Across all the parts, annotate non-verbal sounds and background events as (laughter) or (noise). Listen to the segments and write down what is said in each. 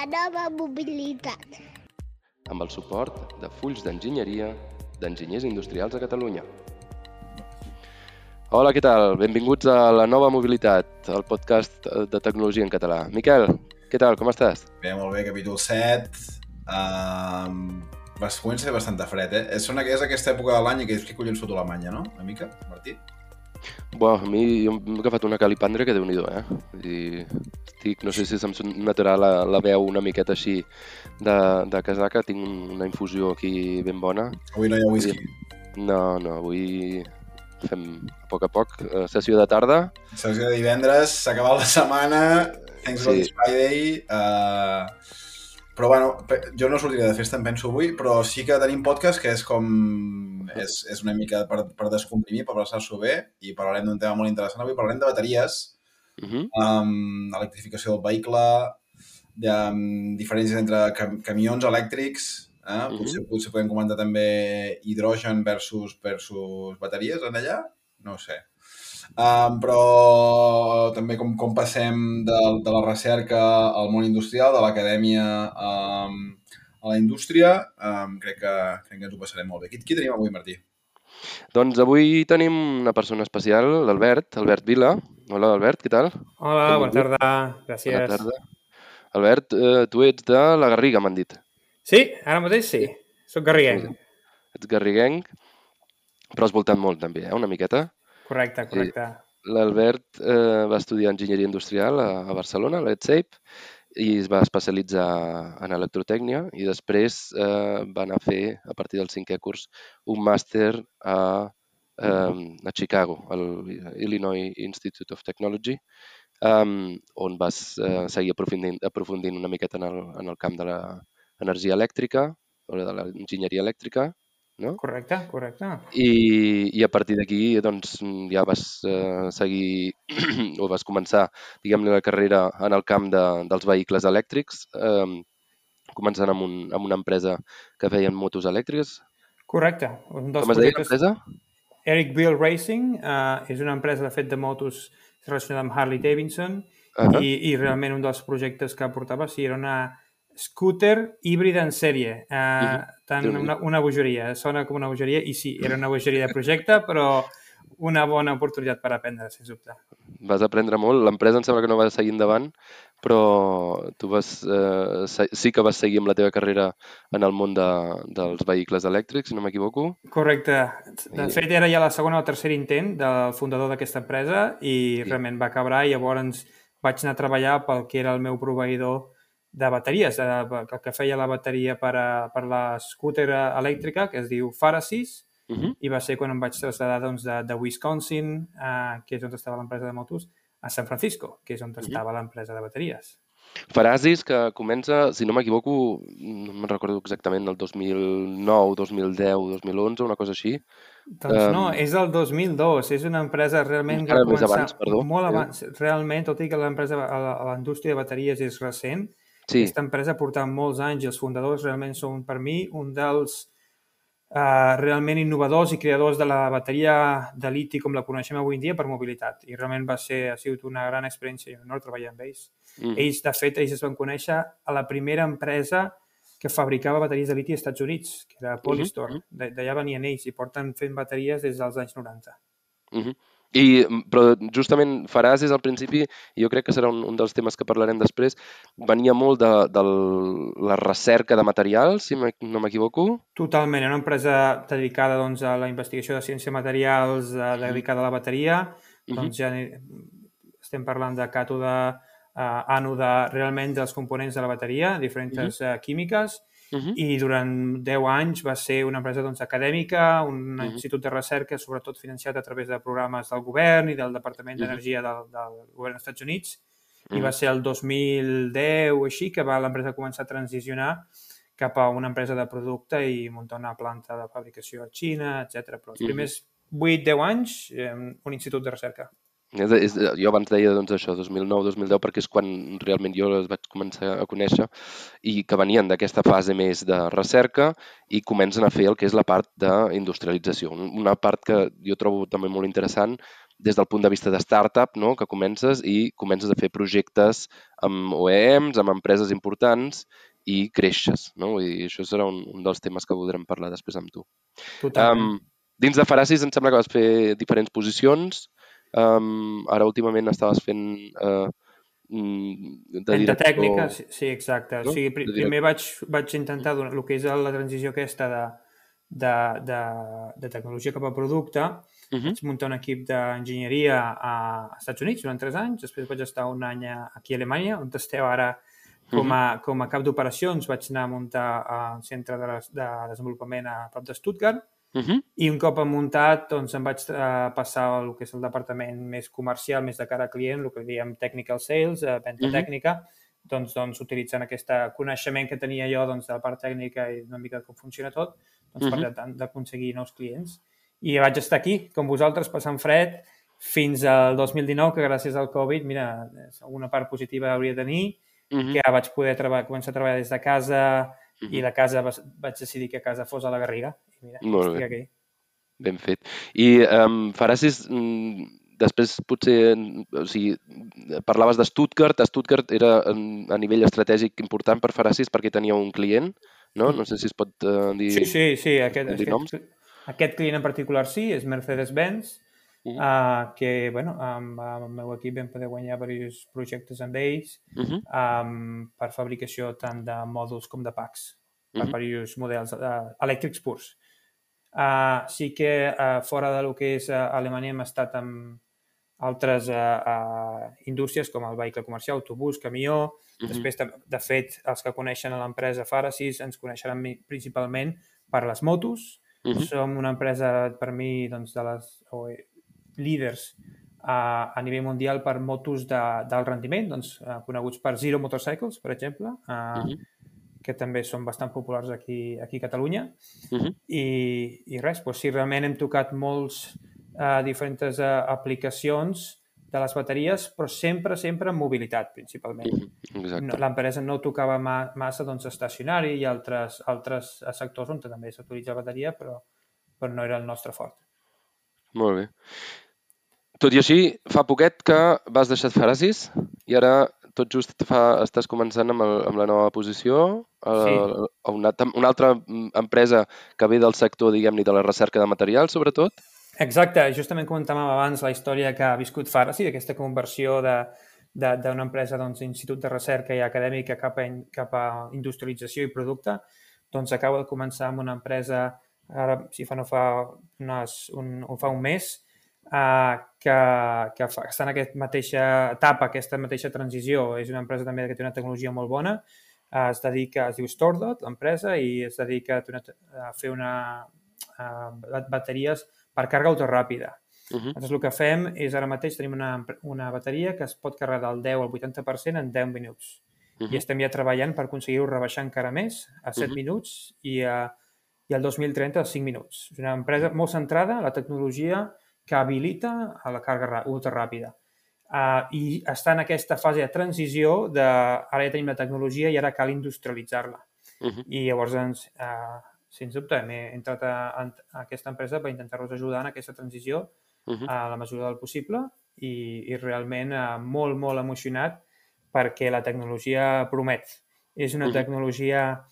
la nova mobilitat. amb el suport de Fulls d'Enginyeria d'Enginyers Industrials a Catalunya. Hola, què tal? Benvinguts a La Nova Mobilitat, el podcast de tecnologia en català. Miquel, què tal? Com estàs? Bé, molt bé, capítol 7. Um, vas, comença a ser bastant de fred, eh? És, és aquesta època de l'any que dius que collons foto Alemanya, no? Una mica, Martí? Buah, a mi jo m'he agafat una calipandra que déu nhi eh? I estic, no sé si se'm notarà la, la veu una miqueta així de, de casaca, tinc una infusió aquí ben bona. Avui no hi ha whisky. No, no, avui fem a poc a poc, eh, sessió de tarda. Sessió de divendres, s'ha acabat la setmana, thanks Sí. sí. Friday. Uh, però bueno, jo no sortiré de festa, em penso avui, però sí que tenim podcast que és com... És, és una mica per, per descomprimir, per passar-s'ho bé, i parlarem d'un tema molt interessant. Avui parlarem de bateries, Uh -huh. um, electrificació del vehicle, de, um, diferències entre cam camions elèctrics, eh? Mhm. potser, potser podem comentar també hidrogen versus, versus bateries en allà, no sé. Um, però també com, com passem de, de la recerca al món industrial, de l'acadèmia um, a la indústria, um, crec, que, crec que ens ho passarem molt bé. Qui, qui tenim avui, Martí? Doncs avui tenim una persona especial, l'Albert, Albert Vila. Hola, Albert, què tal? Hola, bona Benvingut. tarda. Gràcies. Bona tarda. Albert, eh, tu ets de la Garriga, m'han dit. Sí, ara mateix sí. Soc garriguenc. Ets garriguenc, però has voltat molt també, eh, una miqueta. Correcte, correcte. L'Albert eh, va estudiar Enginyeria Industrial a, a Barcelona, a l'EdSape, i es va especialitzar en electrotècnia i després eh, va anar a fer, a partir del cinquè curs, un màster a, eh, a Chicago, al Illinois Institute of Technology, um, on vas eh, seguir aprofundint, aprofundint una miqueta en el, en el camp de l'energia elèctrica o de l'enginyeria elèctrica, no? Correcte, correcte. I, i a partir d'aquí doncs, ja vas eh, seguir (clears throat) o vas començar diguem la carrera en el camp de, dels vehicles elèctrics, eh, començant amb, un, amb una empresa que feien motos elèctriques. Correcte. Un dels Com es deia l'empresa? Eric Bill Racing uh, és una empresa de fet de motos relacionada amb Harley Davidson Uh -huh. i, i realment un dels projectes que portava sí, era una scooter híbrida en sèrie. Uh, tant una, una bogeria. Sona com una bogeria i sí, era una bogeria de projecte, però una bona oportunitat per aprendre, sens dubte. Vas aprendre molt. L'empresa em sembla que no va seguir endavant, però tu vas, eh, sí que vas seguir amb la teva carrera en el món de, dels vehicles elèctrics, si no m'equivoco. Correcte. De I- fet, era ja la segona o tercer intent del fundador d'aquesta empresa i Sí. realment va acabar i llavors vaig anar a treballar pel que era el meu proveïdor de bateries, de, el que feia la bateria per a, per la scooter elèctrica, que es diu Farasis, Uh -huh. i va ser quan em vaig traslladar doncs, de, de Wisconsin, eh, que és on estava l'empresa de motos, a San Francisco, que és on estava l'empresa de bateries. Farasis, que comença, si no m'equivoco, no me'n recordo exactament, el 2009, 2010, 2011, una cosa així. Doncs Em, no, és el 2002, és una empresa realment que començar abans, perdó. molt abans. Realment, tot i que l'empresa, a la- a la indústria de bateries és recent, Sí, aquesta empresa porta molts anys i els fundadors realment són, per mi, un dels uh, realment innovadors i creadors de la bateria de liti com la coneixem avui en dia per mobilitat. I realment va ser, ha sigut una gran experiència, un honor treballar amb ells. mm. Ells, de fet, ells es van conèixer a la primera empresa que fabricava bateries de liti als Estats Units, que era Polystor. mhm. De- D'allà venien ells i porten fent bateries des dels anys 90. Mhm. I, mm, però justament Farasis al principi, i jo crec que serà un, un dels temes que parlarem després, venia molt de, de la recerca de materials, si no m'equivoco. Totalment, era una empresa dedicada doncs, a la investigació de ciència materials, eh, dedicada a la bateria, doncs ja estem parlant de càtode, eh, ànode, realment dels components de la bateria, diferents eh, químiques, Mhm. i durant 10 anys va ser una empresa doncs, acadèmica, un Mhm. institut de recerca, sobretot financiat a través de programes del govern i del Departament d'Energia del, del govern dels Estats Units, i Mhm. va ser el 2010 o així que va l'empresa començar a transicionar cap a una empresa de producte i muntar una planta de fabricació a Xina, etc. Però els primers 8-10 anys, eh, un institut de recerca. És, és, jo abans deia doncs, això, 2009-2010, perquè és quan realment jo les vaig començar a conèixer i que venien d'aquesta fase més de recerca i comencen a fer el que és la part d'industrialització. Una part que jo trobo també molt interessant des del punt de vista de startup, no? que comences i comences a fer projectes amb OEMs, amb empreses importants i creixes. No? Dir, això serà un, un dels temes que voldrem parlar després amb tu. Totalment. Um, dins de Faracis em sembla que vas fer diferents posicions. Um, ara últimament estaves fent uh, de director... tècnica, sí, sí exacte. No? O sigui, De direct- primer vaig, vaig intentar donar el que és la transició aquesta de, de, de, de tecnologia cap a producte. Uh -huh. Vaig muntar un equip d'enginyeria a Estats Units durant tres anys, després vaig estar un any aquí a Alemanya, on esteu ara com a, com a cap d'operacions. Vaig anar a muntar al centre de, des- de desenvolupament a prop de Stuttgart Uh -huh. i un cop muntat doncs, em vaig eh, passar al que és el departament més comercial, més de cara a client, el que diem technical sales, eh, venda Mhm. tècnica, doncs, doncs utilitzant aquest coneixement que tenia jo doncs, de la part tècnica i una mica de com funciona tot, doncs, Mhm. per tant d'aconseguir nous clients. I vaig estar aquí, com vosaltres, passant fred, fins al 2019, que gràcies al Covid, mira, alguna part positiva hauria de tenir, Uh -huh. que vaig poder treba començar a treballar des de casa i la casa vaig decidir que a casa fos a la Garriga. I mira, Molt estic bé. aquí. Ben fet. I um, Faracis, mm, després potser, mm, o sigui, parlaves de Stuttgart. Stuttgart era mm, a nivell estratègic important per Faracis perquè tenia un client, no? No sé si es pot uh, dir... Sí, sí, sí. Aquest, dir noms? aquest, aquest client en particular sí, és Mercedes-Benz, Mhm. uh, que bueno, amb, amb el meu equip vam poder guanyar diversos projectes amb ells Uh -huh. um, per fabricació tant de mòduls com de packs, per Mhm. diversos models uh, elèctrics purs. Uh, sí que uh, fora de lo que és uh, Alemanya hem estat amb altres uh, uh, indústries com el vehicle comercial, autobús, camió, Mhm. Després, tam- de fet, els que coneixen a l'empresa Faracis ens coneixeran principalment per les motos. Uh -huh. Som una empresa, per mi, doncs, de les o, eh, líders a, a nivell mundial per motos de- d'alt rendiment, doncs, coneguts per Zero Motorcycles, per exemple, eh, Mhm. Que també són bastant populars aquí, aquí a Catalunya. Uh -huh. I, i res, doncs, sí, realment hem tocat molts eh, diferents eh, aplicacions de les bateries, però sempre, sempre en mobilitat, principalment. No, L'empresa no tocava ma massa doncs, estacionari i altres, altres sectors on també s'utilitza bateria, però, però no era el nostre fort. Molt bé. Tot i així, fa poquet que vas deixar Faracis i ara tot just fa, estàs començant amb, el, amb la nova posició a, Sí. a una, una altra mm, empresa que ve del sector, diguem-ne, de la recerca de material, sobretot. Exacte, justament comentàvem abans la història que ha viscut Faracy, d'aquesta conversió de de- d'una empresa doncs, institut de recerca i acadèmica cap a, cap a industrialització i producte, doncs acabo de començar amb una empresa, ara si fa no fa, unes, un, un, fa un mes, uh, que, que fa, està en aquesta mateixa etapa, aquesta mateixa transició. És una empresa també que té una tecnologia molt bona, uh, es dedica, es diu StoreDot, l'empresa, i es dedica a, una, a fer una, uh, bateries per càrrega ultraràpida. Uh -huh. Nosaltres el que fem és ara mateix tenim una, una bateria que es pot carregar del 10 al 80% en 10 minuts. Uh I estem ja treballant per aconseguir-ho rebaixar encara més a 7 Mhm. minuts i, a, i al 2030 a 5 minuts. És una empresa molt centrada a la tecnologia que habilita a la càrrega ra- ultraràpida. Uh, I està en aquesta fase de transició de ara ja tenim la tecnologia i ara cal industrialitzar-la. Uh -huh. I llavors, doncs, uh, sens dubte, m'he entrat a, a, aquesta empresa per intentar-los ajudar en aquesta transició Uh -huh. a la mesura del possible i, i realment eh, molt, molt emocionat perquè la tecnologia promet. És una Mhm. tecnologia,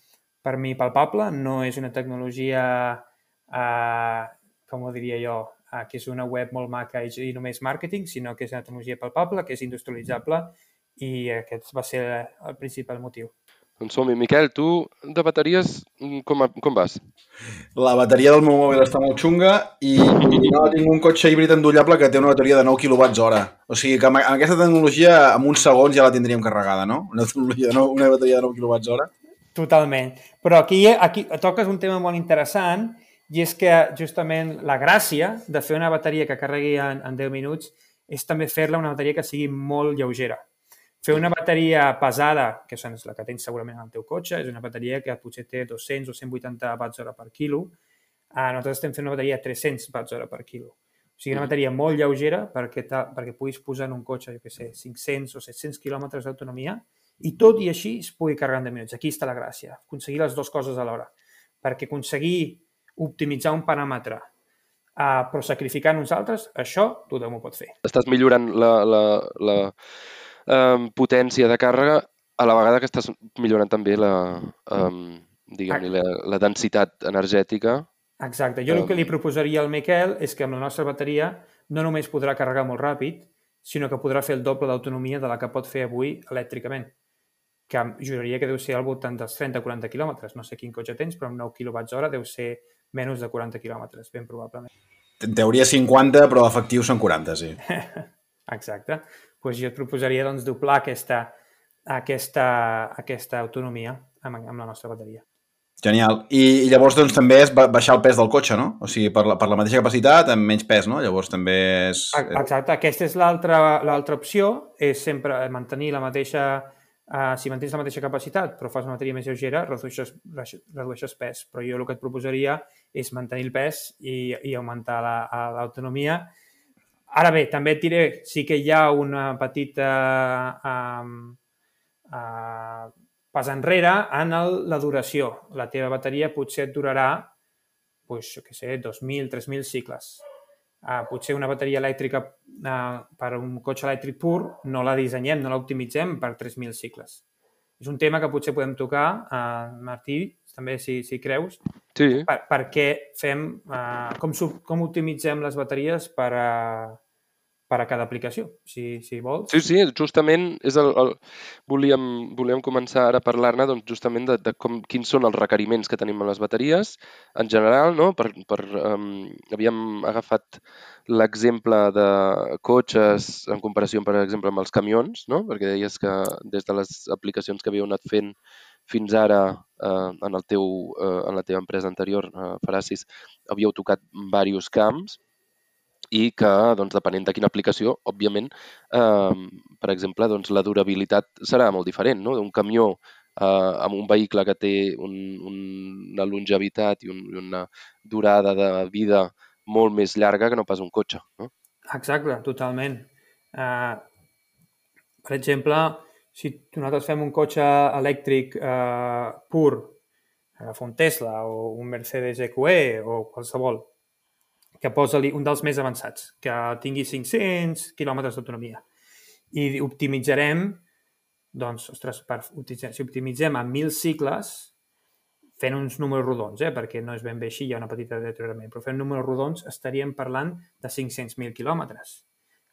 per mi, palpable, no és una tecnologia, eh, com ho diria jo, eh, que és una web molt maca i, només màrqueting, sinó que és una tecnologia palpable, que és industrialitzable i aquest va ser el principal motiu. Doncs som-hi. Miquel, tu de bateries com, a- com vas? La bateria del meu mòbil està molt xunga i, i no, tinc un cotxe híbrid endollable que té una bateria de 9 kWh. O sigui que amb, amb aquesta tecnologia en uns segons ja la tindríem carregada, no? Una, tecnologia de nou, una bateria de 9 kWh. Totalment. Però aquí, aquí toques un tema molt interessant i és que justament la gràcia de fer una bateria que carregui en, en 10 minuts és també fer-la una bateria que sigui molt lleugera. Fer una bateria pesada, que és la que tens segurament en el teu cotxe, és una bateria que potser té 200 o 180 watts hora per quilo. Uh, nosaltres estem fent una bateria de 300 watts hora per quilo. O sigui, una bateria molt lleugera perquè, perquè puguis posar en un cotxe, jo què sé, 500 o 700 quilòmetres d'autonomia i tot i així es pugui carregar en 10 minuts. Aquí està la gràcia, aconseguir les dues coses alhora. Perquè aconseguir optimitzar un paràmetre uh, però sacrificant uns altres, això tothom ho pot fer. Estàs millorant la, la, la um, potència de càrrega a la vegada que estàs millorant també la, um, diguem la, la densitat energètica. Exacte. Jo el que li proposaria al Miquel és que amb la nostra bateria no només podrà carregar molt ràpid, sinó que podrà fer el doble d'autonomia de la que pot fer avui elèctricament que juraria que deu ser al voltant dels 30-40 quilòmetres. No sé quin cotxe tens, però amb 9 kWh deu ser menys de 40 quilòmetres, ben probablement. En teoria 50, però efectius són 40, sí. (laughs) Exacte. Doncs pues jo et proposaria doncs, doblar aquesta, aquesta, aquesta autonomia amb, amb la nostra bateria. Genial. I, I llavors doncs, també és baixar el pes del cotxe, no? O sigui, per la, per la mateixa capacitat, amb menys pes, no? Llavors també és... Exacte. Aquesta és l'altra opció, és sempre mantenir la mateixa... Uh, si mantens la mateixa capacitat, però fas una bateria més lleugera, redueixes, redueixes pes. Però jo el que et proposaria és mantenir el pes i, i augmentar l'autonomia. La, Ara bé, també et diré, sí que hi ha una petita... Uh, uh, pas enrere en el, la duració. La teva bateria potser et durarà, pues, jo què sé, 2.000, 3.000 cicles. Uh, potser una bateria elèctrica uh, per un cotxe elèctric pur no la dissenyem, no l'optimitzem per 3.000 cicles. És un tema que potser podem tocar, uh, Martí, també si, si creus, sí. per, per què fem, uh, com, com optimitzem les bateries per a, per a cada aplicació, si, si vols. Sí, sí, justament és el, el... Volíem, volíem començar ara a parlar-ne doncs, justament de, de com, quins són els requeriments que tenim en les bateries en general, no? Per, per, um, havíem agafat l'exemple de cotxes en comparació, per exemple, amb els camions, no? perquè deies que des de les aplicacions que havíeu anat fent fins ara eh, en, el teu, eh, en la teva empresa anterior, eh, Faracis, havíeu tocat diversos camps i que, doncs, depenent de quina aplicació, òbviament, eh, per exemple, doncs, la durabilitat serà molt diferent. No? Un camió eh, amb un vehicle que té un, un, una longevitat i, un, una durada de vida molt més llarga que no pas un cotxe. No? Exacte, totalment. Uh, per exemple, si nosaltres fem un cotxe elèctric uh, pur, agafa un Tesla o un Mercedes EQE o qualsevol, que posa-li un dels més avançats, que tingui 500 quilòmetres d'autonomia. I optimitzarem, doncs, ostres, per, si optimitzem a 1.000 cicles, fent uns números rodons, eh, perquè no és ben bé així, hi ha una petita deteriorament, però fent números rodons estaríem parlant de 500.000 quilòmetres.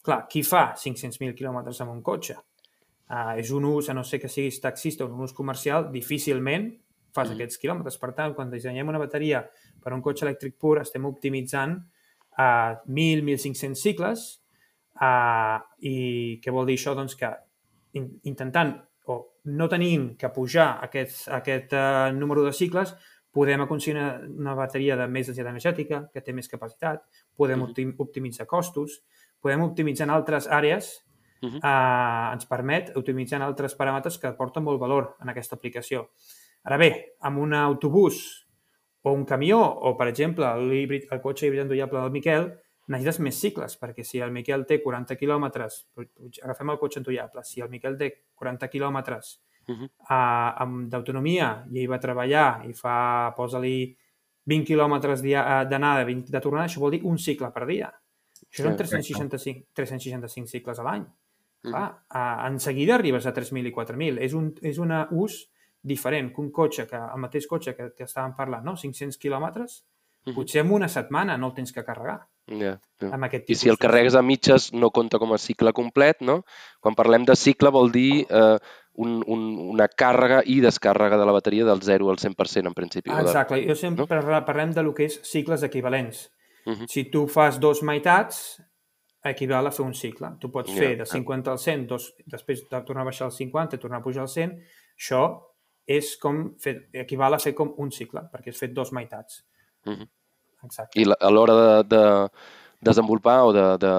Clar, qui fa 500.000 quilòmetres amb un cotxe? Uh, és un ús, a no ser que siguis taxista o un ús comercial, difícilment fas mm. aquests quilòmetres. Per tant, quan dissenyem una bateria per a un cotxe elèctric pur, estem optimitzant a 1.000-1.500 cicles uh, i què vol dir això? Doncs que in, intentant o no tenint que pujar aquest, aquest uh, número de cicles podem aconseguir una, una bateria de més densitat energètica, que té més capacitat, podem uh -huh. optimitzar costos, podem optimitzar en altres àrees, uh -huh. uh, ens permet optimitzar en altres paràmetres que aporten molt valor en aquesta aplicació. Ara bé, amb un autobús o un camió, o, per exemple, el, el cotxe híbrid endollable del Miquel, necessites més cicles, perquè si el Miquel té 40 quilòmetres, agafem el cotxe endollable, si el Miquel té 40 quilòmetres uh -huh. d'autonomia i ell va treballar i fa, posa-li 20 quilòmetres d'anada, 20 de tornada, això vol dir un cicle per dia. Això són 365, 365 cicles a l'any. Uh -huh. en seguida arribes a 3.000 i 4.000. És un és una ús diferent que un cotxe, que el mateix cotxe que, que estàvem parlant, no? 500 quilòmetres, uh -huh. potser en una setmana no el tens que carregar. Yeah, yeah. Amb aquest I si el carregues a mitges no compta com a cicle complet, no? Quan parlem de cicle vol dir eh, un, un, una càrrega i descàrrega de la bateria del 0 al 100% en principi. Exacte, jo sempre no? parlem de lo que és cicles equivalents. Uh -huh. Si tu fas dos meitats, equival a fer un cicle. Tu pots yeah, fer de 50 al 100, dos, després de tornar a baixar al 50 i tornar a pujar al 100. Això és com fer, equival a fer com un cicle, perquè és fet dos meitats. Mm -hmm. Exacte. I a l'hora de, de desenvolupar o de, de,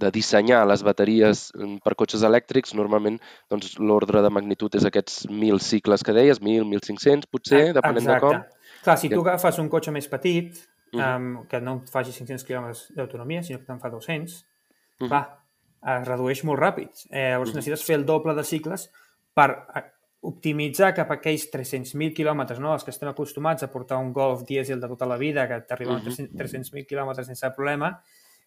de dissenyar les bateries per cotxes elèctrics, normalment doncs, l'ordre de magnitud és aquests 1.000 cicles que deies, 1.000, 1.500 potser, depenent Exacte. de com. Clar, si tu agafes un cotxe més petit, uh -huh. um, que no faci 500 km d'autonomia, sinó que te'n fa 200, uh -huh. clar, es redueix molt ràpid. Eh, llavors uh -huh. necessites fer el doble de cicles per optimitzar cap a aquells 300.000 quilòmetres, no? els que estem acostumats a portar un Golf dièsel de tota la vida, que t'arriben Mhm. uh -huh. 300.000 quilòmetres sense problema,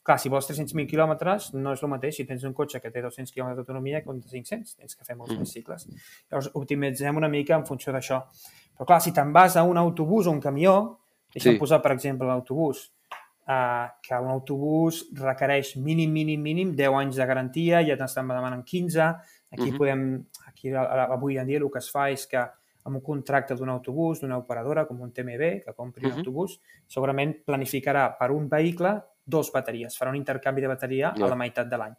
clar, si vols 300.000 quilòmetres no és el mateix si tens un cotxe que té 200 quilòmetres d'autonomia que un de 500, tens que fer molts més cicles. Llavors, optimitzem una mica en funció d'això. Però clar, si te'n vas a un autobús o un camió, deixa'm Sí. posar, per exemple, l'autobús, eh, que un autobús requereix mínim, mínim, mínim 10 anys de garantia, ja t'estan demanant 15, aquí Mhm. podem, aquí avui en dia el que es fa és que amb un contracte d'un autobús, d'una operadora, com un TMB, que compri un Mhm. autobús, segurament planificarà per un vehicle dos bateries, farà un intercanvi de bateria Ja. a la meitat de l'any.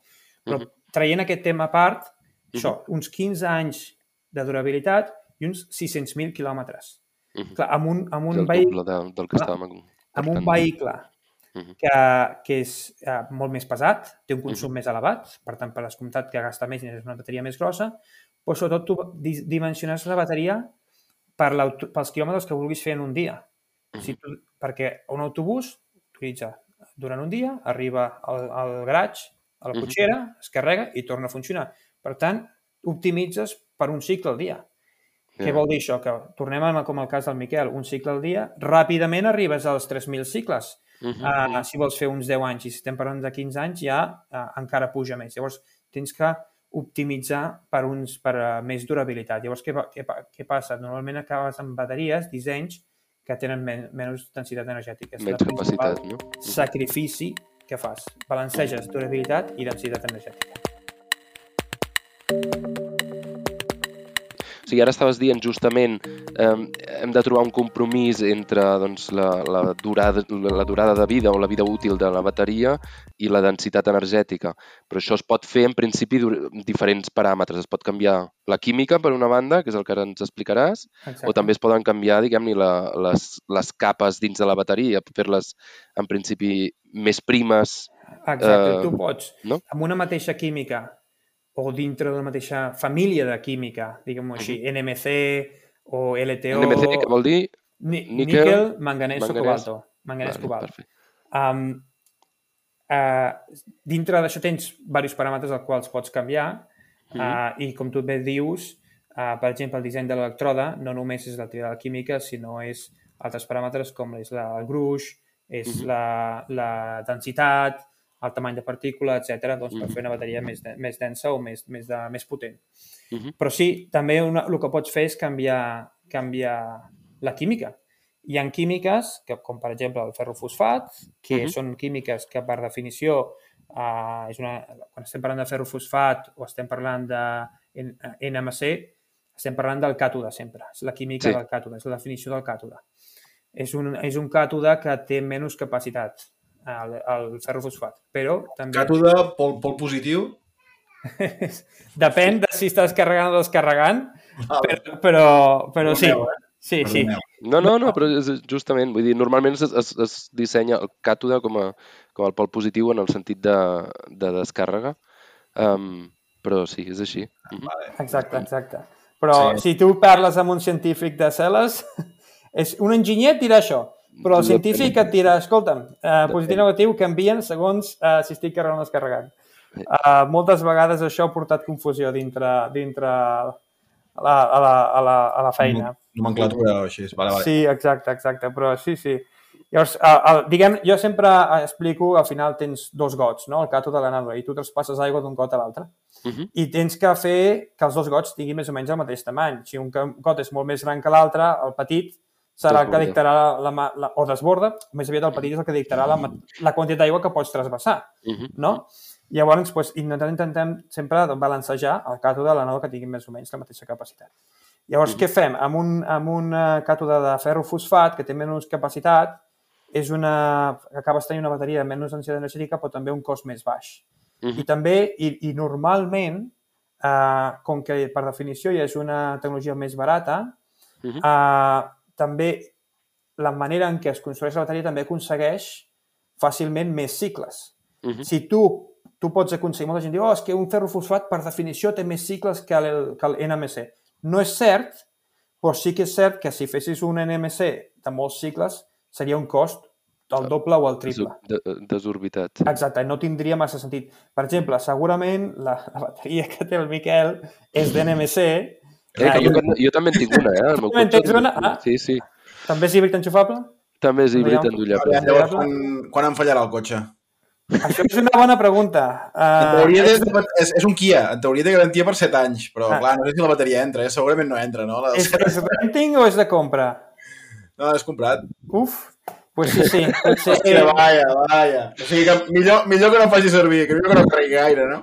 Però Mhm. traient aquest tema a part, això, uns 15 anys de durabilitat i uns 600.000 quilòmetres. Mhm. Clar, amb un, amb un vehicle doble de, del que estàvem amb un portant. Que, que és eh, molt més pesat, té un consum més elevat, per tant, per descomptat que gasta més i és una bateria més grossa, però sobretot tu di dimensiones la bateria per pels quilòmetres que vulguis fer en un dia. Si tu, perquè un autobús utilitza durant un dia, arriba al, al garatge, a la cotxera, es carrega i torna a funcionar. Per tant, optimitzes per un cicle al dia. Què Ja. vol dir això? Que tornem a, com el cas del Miquel, un cicle al dia, ràpidament arribes als 3.000 cicles. Mhm. Uh, si vols fer uns 10 anys, i si estem parlant de 15 anys, ja uh, encara puja més. Llavors, tens que optimitzar per, uns, per uh, més durabilitat. Llavors, què, què, què passa? Normalment acabes amb bateries, dissenys, que tenen men menys densitat energètica. És Menys capacitat, no? sacrifici que fas. Balanceges durabilitat i densitat energètica. Sigui, ara estaves dient justament eh, hem de trobar un compromís entre doncs, la, la, durada, la durada de vida o la vida útil de la bateria i la densitat energètica. Però això es pot fer en principi diferents paràmetres. Es pot canviar la química, per una banda, que és el que ara ens explicaràs, Exacte. o també es poden canviar, diguem-ne, la- les, les capes dins de la bateria, fer-les en principi més primes. Exacte, eh, tu pots, no? amb una mateixa química o dintre de la mateixa família de química, diguem-ho així, NMC o LTO... NMC, que vol dir? Ni níquel, níquel, manganès, o manganès. cobalto. Manganès, Vale, cobalt. perfecte. Um, uh, dintre d'això tens diversos paràmetres als quals pots canviar Mhm. uh, i com tu bé dius, uh, per exemple, el disseny de l'electroda no només és l'activitat química, sinó és altres paràmetres com és la, el gruix, és Mhm. la, la densitat, el tamany de partícula, etc. doncs per Mhm. fer una bateria més, de, més densa o més, més, de, més potent. Mhm. Però sí, també una, el que pots fer és canviar, canviar la química. Hi ha químiques, que, com per exemple el ferrofosfat, que Mhm. són químiques que per definició eh, és una, quan estem parlant de ferrofosfat o estem parlant de NMC, estem parlant del càtode sempre. És la química Sí. del càtode, és la definició del càtode. És un, és un càtode que té menys capacitat, el, el ferrofosfat, però també... Càtode, pol, pol positiu. (laughs) Depèn de si estàs carregant o descarregant, Ah, però, però, però sí, Perdoneu, eh? sí, sí. No, no, no, però és justament, vull dir, normalment es, es, es dissenya el càtode com, a, com el pol positiu en el sentit de, de descàrrega, um, però sí, és així. Mhm. Exacte, exacte. Però Sí. si tu parles amb un científic de cel·les, (laughs) és, un enginyer et dirà això, però el científic et dirà, escolta'm, eh, positiu i negatiu canvien segons eh, si estic carregant o descarregant. Uh, moltes vegades això ha portat confusió dintre, dintre a, la, a, la, a, la, a la feina. Nomenclatura o així. Vale, vale. Sí, exacte, exacte, però sí, sí. Llavors, el, el, diguem, jo sempre explico, al final tens dos gots, no? el càtode de l'anàloga, i tu traspasses aigua d'un got a l'altre. Mhm. I tens que fer que els dos gots tinguin més o menys el mateix tamany. Si un got és molt més gran que l'altre, el petit serà el que dictarà, la, ma- la, o desborda, més aviat el petit és el que dictarà la, la quantitat d'aigua que pots trasbassar, Mhm. no? Llavors, doncs, intentem, intentem sempre balancejar el càtode de l'anàloga que tingui més o menys la mateixa capacitat. Llavors, què fem? Amb un, amb un eh, càtode de ferro-fosfat que té menys capacitat, és una, acabes tenint una bateria de menys densitat energètica, però també un cost més baix. Mhm. I també, i, i normalment, eh, com que per definició ja és una tecnologia més barata, Mhm. eh, també la manera en què es construeix la bateria també aconsegueix fàcilment més cicles. Mhm. Si tu, tu pots aconseguir, molta gent diu, oh, és que un ferrofosfat per definició té més cicles que el, que el NMC. No és cert, però sí que és cert que si fessis un NMC de molts cicles seria un cost del doble o el triple. De- Desorbitat. Exacte, no tindria massa sentit. Per exemple, segurament la, la bateria que té el Miquel és d'NMC Eh, que jo, jo també en tinc una, eh? El meu També en cotxe, tens una? Ah. Sí, sí. També és híbrid enxufable? També és híbrid endollable. Llavors, quan, quan em fallarà el cotxe? Això és una bona pregunta. (laughs) En Uh, teoria és, és, és un Kia, en teoria té garantia per 7 anys, però Ah. clar, no sé si la bateria entra, eh? segurament no entra, no? La... és, és renting o és de compra? No, és comprat. Uf, pues sí, sí. Potser... Hòstia, vaja, vaja. O sigui que millor, millor que no faci servir, que millor que no carregui gaire, no?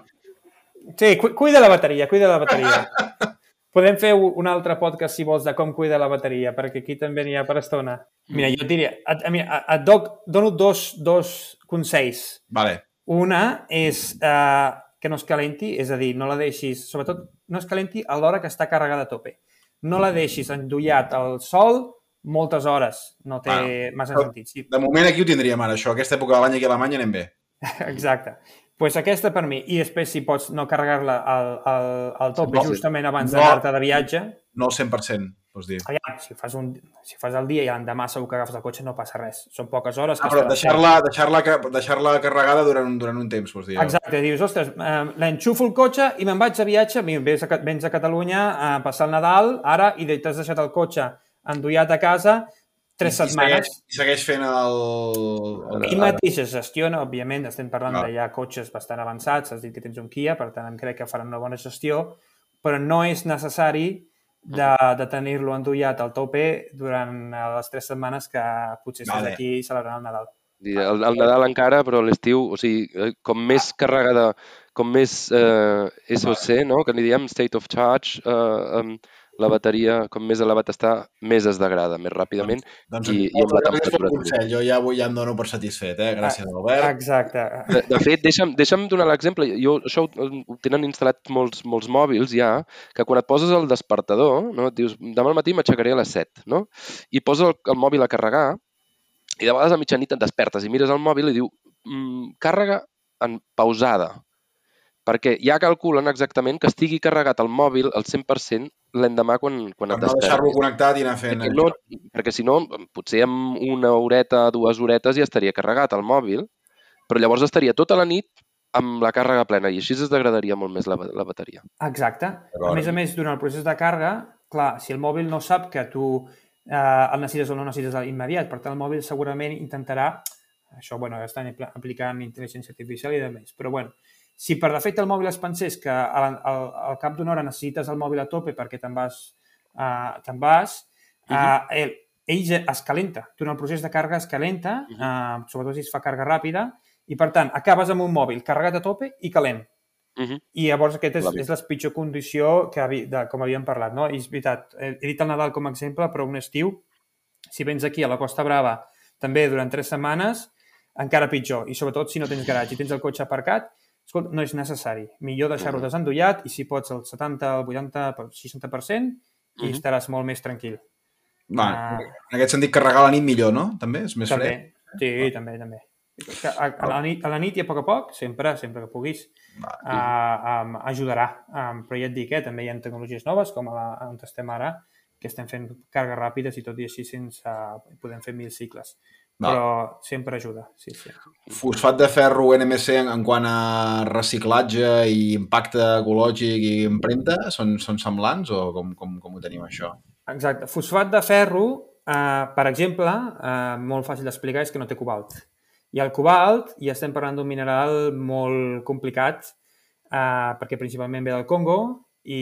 Sí, cu cuida la bateria, cuida la bateria. (laughs) Podem fer un altre podcast, si vols, de com cuida la bateria, perquè aquí també n'hi ha per estona. Mira, jo et diria, et, a- et doc, dono dos, dos consells. Vale. Una és uh, que no es calenti, és a dir, no la deixis, sobretot, no es calenti a l'hora que està carregada a tope. No la deixis endollat al sol moltes hores. No té Bueno, massa sentit. Sí, De moment aquí ho tindríem ara, això. Aquesta època de l'any aquí a Alemanya anem bé. (laughs) exacte. Pues aquesta per mi. I després, si pots no carregar-la al, al, al tope No, justament abans no. d'anar-te de viatge, No al 100%, vols dir. aviam, si fas, un, si fas el dia i l'endemà segur que agafes el cotxe no passa res. Són poques hores. Ah, però deixar-la deixar -la, deixar -la carregada durant, un- durant un temps, vols dir. Exacte, dius, ostres, eh, l'enxufo el cotxe i me'n vaig de viatge, vens a, vens a Catalunya a passar el Nadal, ara, i t'has deixat el cotxe endollat a casa tres I setmanes. Segueix, i segueix fent el... el... I mateix es gestiona, òbviament, estem parlant Clar. de ja cotxes bastant avançats, has dit que tens un Kia, per tant, em crec que faran una bona gestió, però no és necessari de, de tenir-lo endollat al tope durant eh, les tres setmanes que potser estàs Vale. aquí celebrant el Nadal. El, el Nadal encara, però l'estiu, o sigui, eh, com més carregada, com més eh, SOC, no? que n'hi diem state of charge, eh, em, la bateria, com més elevat està, més es degrada, més ràpidament. Doncs, i- i amb la temperatura consell. Jo ja avui ja em dono per satisfet, eh? Gràcies, Ah, Albert. Exacte. De, de fet, deixa'm, deixa'm donar l'exemple. Jo, això ho, ho tenen instal·lat molts, molts mòbils ja, que quan et poses el despertador, no? et dius, demà al matí m'aixecaré a les 7, no? I posa el, el mòbil a carregar i de vegades a mitjanit et despertes i mires el mòbil i diu, mm, càrrega en pausada, perquè ja calculen exactament que estigui carregat el mòbil al 100% l'endemà quan, quan Per et no deixar-lo despertis. connectat i anar fent... Perquè, no, perquè si no, potser amb una horeta, dues horetes ja estaria carregat el mòbil, però llavors estaria tota la nit amb la càrrega plena i així es degradaria molt més la, la bateria. Exacte. A més a més, durant el procés de càrrega, clar, si el mòbil no sap que tu eh, el necessites o no necessites immediat, per tant, el mòbil segurament intentarà, això, bueno, estan apl- aplicant intel·ligència artificial i de més, però bueno, si per defecte el mòbil es pensés que al, al, al cap d'una hora necessites el mòbil a tope perquè te'n vas, uh, te'n vas uh, ell, ell ja es calenta. Durant el procés de càrrega es calenta, uh, sobretot si es fa càrrega ràpida, i per tant, acabes amb un mòbil carregat a tope i calent. Uh -huh. I llavors aquesta és, Clar. és la pitjor condició que, havi- de, com havíem parlat, no? I és veritat, he he dit el Nadal com a exemple, però un estiu, si vens aquí a la Costa Brava també durant tres setmanes, encara pitjor. I sobretot si no tens garatge i tens el cotxe aparcat, escolta, no és necessari. Millor deixar-ho Mhm. desendollat i si pots el 70, el 80, el 60% i Mhm. estaràs molt més tranquil. Va, Ah. en aquest sentit, carregar a la nit millor, no? També? És més fred? També, sí, també, també. Que A, a, la nit, a la nit i a poc a poc, sempre, sempre que puguis, Va. uh, um, ajudarà. Um, però ja et dic, eh, també hi ha tecnologies noves, com a la, on estem ara, que estem fent càrregues ràpides i tot i així sense, podem fer mil cicles. Va. Però sempre ajuda, sí, sí. Fosfat de ferro NMC en, en quant a reciclatge i impacte ecològic i empremta són, són semblants o com, com, com ho tenim això? Exacte. Fosfat de ferro, eh, per exemple, eh, molt fàcil d'explicar, és que no té cobalt. I el cobalt, ja estem parlant d'un mineral molt complicat, eh, perquè principalment ve del Congo i,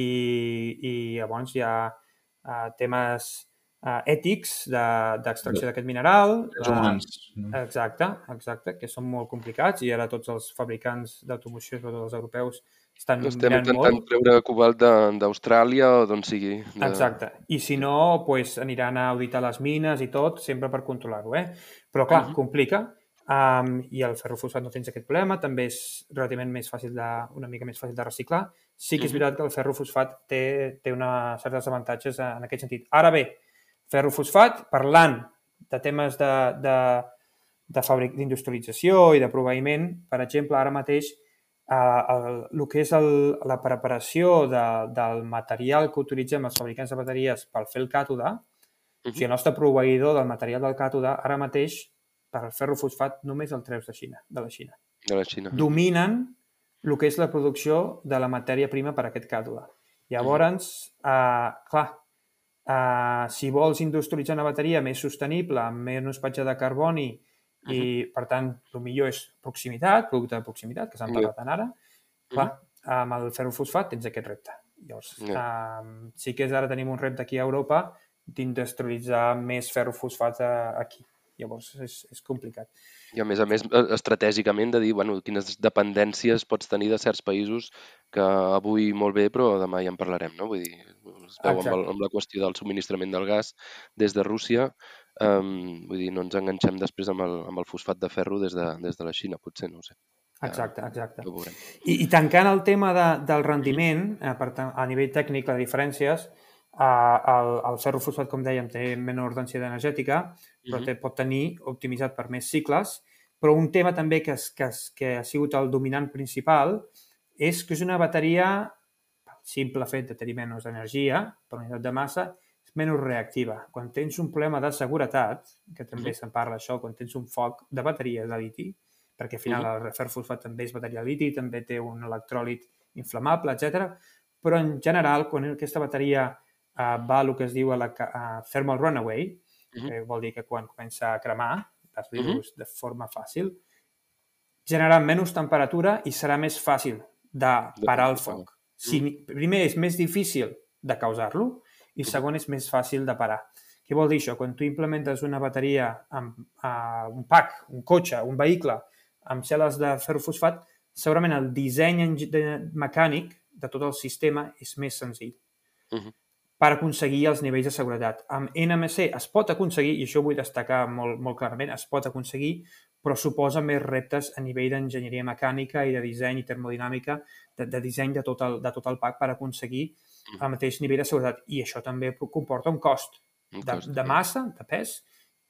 i llavors hi ha eh, temes eh, ètics de- d'extracció d'aquest mineral. Els eh, humans. no? Exacte, exacte, que són molt complicats i ara tots els fabricants d'automoció, sobretot els europeus, estan Estem intentant molt. treure cobalt de- d'Austràlia o d'on sigui. De... Exacte. I si no, pues, aniran a auditar les mines i tot, sempre per controlar-ho, eh? Però, clar, Mhm. complica. Um, I el ferrofosfat no tens aquest problema, també és relativament més fàcil de, una mica més fàcil de reciclar. Sí que és veritat que el ferrofosfat té, té una, certs avantatges en aquest sentit. Ara bé, ferrofosfat, parlant de temes de, de, de fàbric d'industrialització i de proveïment, per exemple, ara mateix eh, el, el que és el, la preparació de, del material que utilitzem els fabricants de bateries per fer el càtode, o sigui, el nostre proveïdor del material del càtode, ara mateix, per al ferrofosfat, només el treus de Xina, de la Xina. de la Xina. Dominen el que és la producció de la matèria prima per a aquest càtode. Llavors, uh, clar, uh, si vols industrialitzar una bateria més sostenible, amb menys patge de carboni, uh -huh. i, per tant, el millor és proximitat, producte de proximitat, que s'han Yeah. parlat ara, clar, amb el ferrofosfat tens aquest repte. Llavors, Yeah. uh, sí que és ara tenim un repte aquí a Europa d'industrialitzar més ferrofosfat uh, aquí. Llavors, és, és complicat. I a més a més, eh, estratègicament, de dir bueno, quines dependències pots tenir de certs països que avui molt bé, però demà ja en parlarem, no? Vull dir, es veu amb, el, amb la qüestió del subministrament del gas des de Rússia, um, vull dir, no ens enganxem després amb el, amb el fosfat de ferro des de, des de la Xina, potser, no ho sé. Exacte, exacte. I, i tancant el tema de, del rendiment, eh, per tant, a nivell tècnic, les diferències, eh, el, el ferrofosfat, com dèiem, té menor densitat energètica, però té, pot tenir optimitzat per més cicles, però un tema també que, es, que, es, que ha sigut el dominant principal és que és una bateria, pel simple fet de tenir menys energia per unitat de massa, és menys reactiva. Quan tens un problema de seguretat, que també Mhm. se'n parla això, quan tens un foc de bateria de liti, perquè al final Mhm. el ferrofosfat també és bateria de liti, també té un electròlit inflamable, etc. Però en general, quan aquesta bateria uh, va el que es diu a la a thermal runaway, Mhm. que vol dir que quan comença a cremar, per Mhm. dir-ho de forma fàcil, generarà menys temperatura i serà més fàcil de parar el foc. Si, primer, és més difícil de causar-lo i segon, és més fàcil de parar. Què vol dir això? Quan tu implementes una bateria amb uh, un pack, un cotxe, un vehicle, amb cel·les de ferrofosfat, segurament el disseny mecànic de tot el sistema és més senzill Mhm. Per aconseguir els nivells de seguretat. Amb NMC es pot aconseguir, i això vull destacar molt, molt clarament, es pot aconseguir, però suposa més reptes a nivell d'enginyeria mecànica i de disseny i termodinàmica, de, de disseny de tot, el, de tot el pack per aconseguir el mateix nivell de seguretat. I això també comporta un cost de, de massa, de pes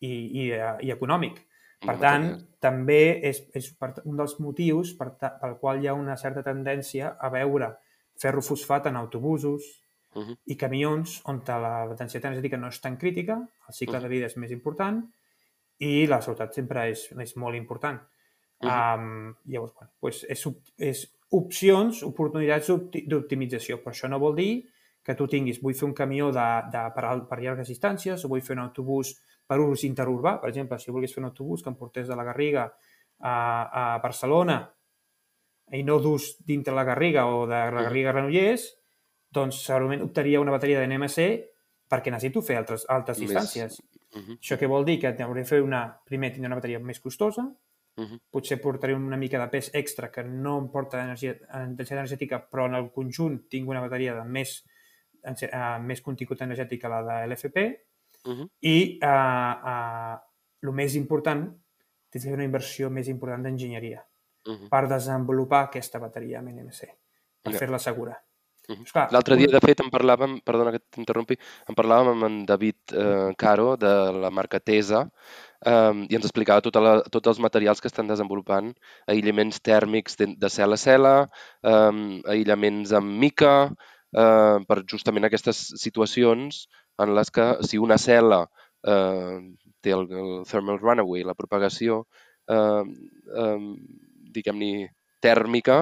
i, i, eh, i econòmic. Per tant, també és, és un dels motius per, pel qual hi ha una certa tendència a veure ferrofosfat en autobusos Mhm. i camions on la densitat energètica no és tan crítica, el cicle de vida és més important i la seguretat sempre és, és molt important. Mhm. Um, llavors, bueno, pues és, és opcions, oportunitats d'opti- d'optimització, però això no vol dir que tu tinguis, vull fer un camió de, de, per, per llargues distàncies o vull fer un autobús per ús interurbà, per exemple, si volgués fer un autobús que em portés de la Garriga a, a Barcelona i no d'ús dintre la Garriga o de la Garriga a Granollers, doncs segurament optaria una bateria de NMC perquè necessito fer altres, altres Més- distàncies. Mhm. Això què vol dir? Que hauré de fer una... Primer, tindré una bateria més costosa, Mhm. potser portaré una mica de pes extra que no em porta energia, densitat energètica, però en el conjunt tinc una bateria de més, uh, més contingut energètic que la de l'FP Mhm. i uh, uh, el més important, tens que fer una inversió més important d'enginyeria Mhm. per desenvolupar aquesta bateria amb NMC, per Ja. fer-la segura. L'altre dia, de fet, en parlàvem, perdona que t'interrompi, en parlàvem amb en David eh, Caro de la marca Tesa eh, i ens explicava tota la, tots els materials que estan desenvolupant, aïllaments tèrmics de, de cel a cel·la, eh, aïllaments amb mica, eh, per justament aquestes situacions en les que si una cel·la eh, té el, el thermal runaway, la propagació, eh, eh, diguem-ne, tèrmica,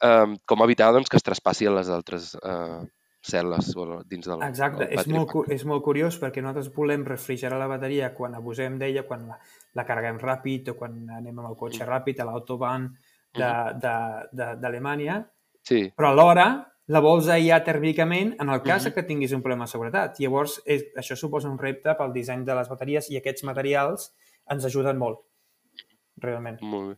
eh, com evitar doncs, que es traspassi a les altres eh, cel·les o dins del Exacte, el és molt, és molt curiós perquè nosaltres volem refrigerar la bateria quan abusem d'ella, quan la, la carreguem ràpid o quan anem amb el cotxe Mm. ràpid a de- de- d'Alemanya, Sí, però alhora la vols aïllar tèrmicament en el cas Mhm. que tinguis un problema de seguretat. Llavors, és, això suposa un repte pel disseny de les bateries i aquests materials ens ajuden molt, realment. molt bé.